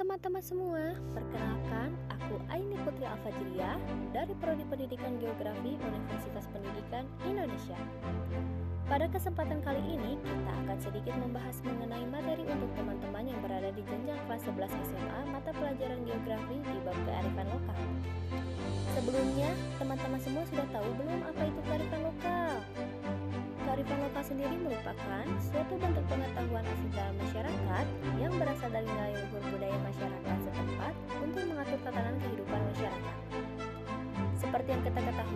teman-teman semua, perkenalkan aku Aini Putri Alfajriya dari Prodi Pendidikan Geografi Universitas Pendidikan Indonesia. Pada kesempatan kali ini, kita akan sedikit membahas mengenai materi untuk teman-teman yang berada di jenjang kelas 11 SMA mata pelajaran geografi di bab kearifan lokal. Sebelumnya, teman-teman semua sudah tahu belum apa itu kearifan lokal? Kearifan lokal sendiri merupakan suatu bentuk pengetahuan asli dalam masyarakat yang berasal dari nilai luhur budaya masyarakat setempat untuk mengatur tatanan kehidupan masyarakat. Seperti yang kita ketahui,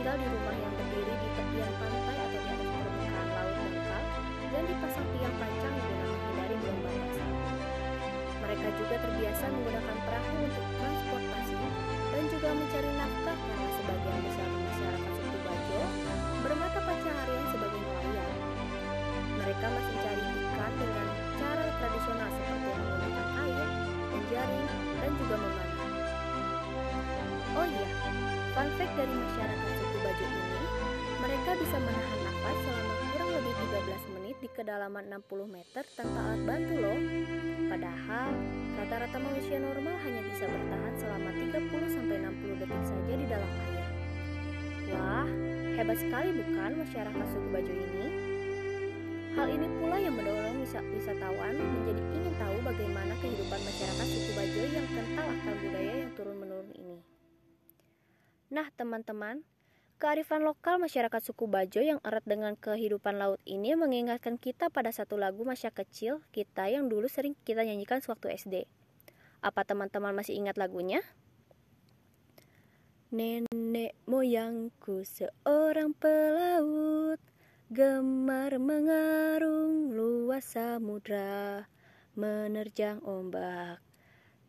tinggal di rumah yang berdiri di tepian pantai atau di atas permukaan laut dangkal dan dipasang tiang pancang guna menghindari gelombang pasang. Mereka juga terbiasa menggunakan perahu untuk transportasi dan juga mencari nafkah karena sebagian besar masyarakat suku Bajo bermata pencaharian sebagai nelayan. Mereka masih mencari ikan dengan cara tradisional seperti menggunakan air, menjaring, dan juga memanah. Oh iya, fun dari masyarakat Bajo ini, mereka bisa menahan nafas selama kurang lebih 13 menit di kedalaman 60 meter tanpa alat bantu loh. Padahal, rata-rata manusia normal hanya bisa bertahan selama 30-60 detik saja di dalam air. Wah, hebat sekali bukan masyarakat suku Bajo ini? Hal ini pula yang mendorong wisatawan menjadi ingin tahu bagaimana kehidupan masyarakat suku Bajo yang kental akar budaya yang turun-menurun ini. Nah, teman-teman, kearifan lokal masyarakat suku Bajo yang erat dengan kehidupan laut ini mengingatkan kita pada satu lagu masa kecil kita yang dulu sering kita nyanyikan sewaktu SD. Apa teman-teman masih ingat lagunya? Nenek moyangku seorang pelaut Gemar mengarung luas samudra Menerjang ombak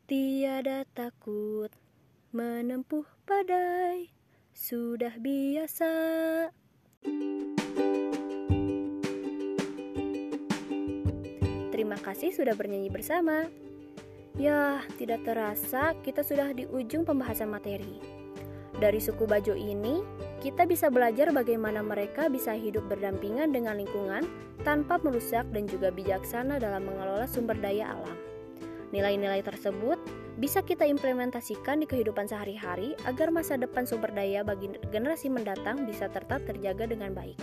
Tiada takut Menempuh badai Sudah biasa Terima kasih sudah bernyanyi bersama Ya, tidak terasa kita sudah di ujung pembahasan materi. Dari suku Bajo ini, kita bisa belajar bagaimana mereka bisa hidup berdampingan dengan lingkungan tanpa merusak dan juga bijaksana dalam mengelola sumber daya alam. Nilai-nilai tersebut bisa kita implementasikan di kehidupan sehari-hari agar masa depan sumber daya bagi generasi mendatang bisa tetap terjaga dengan baik.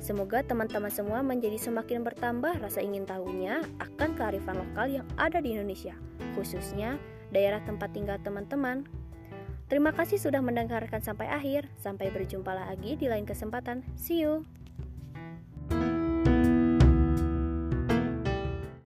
Semoga teman-teman semua menjadi semakin bertambah rasa ingin tahunya akan kearifan lokal yang ada di Indonesia, khususnya daerah tempat tinggal teman-teman. Terima kasih sudah mendengarkan sampai akhir. Sampai berjumpa lagi di lain kesempatan. See you.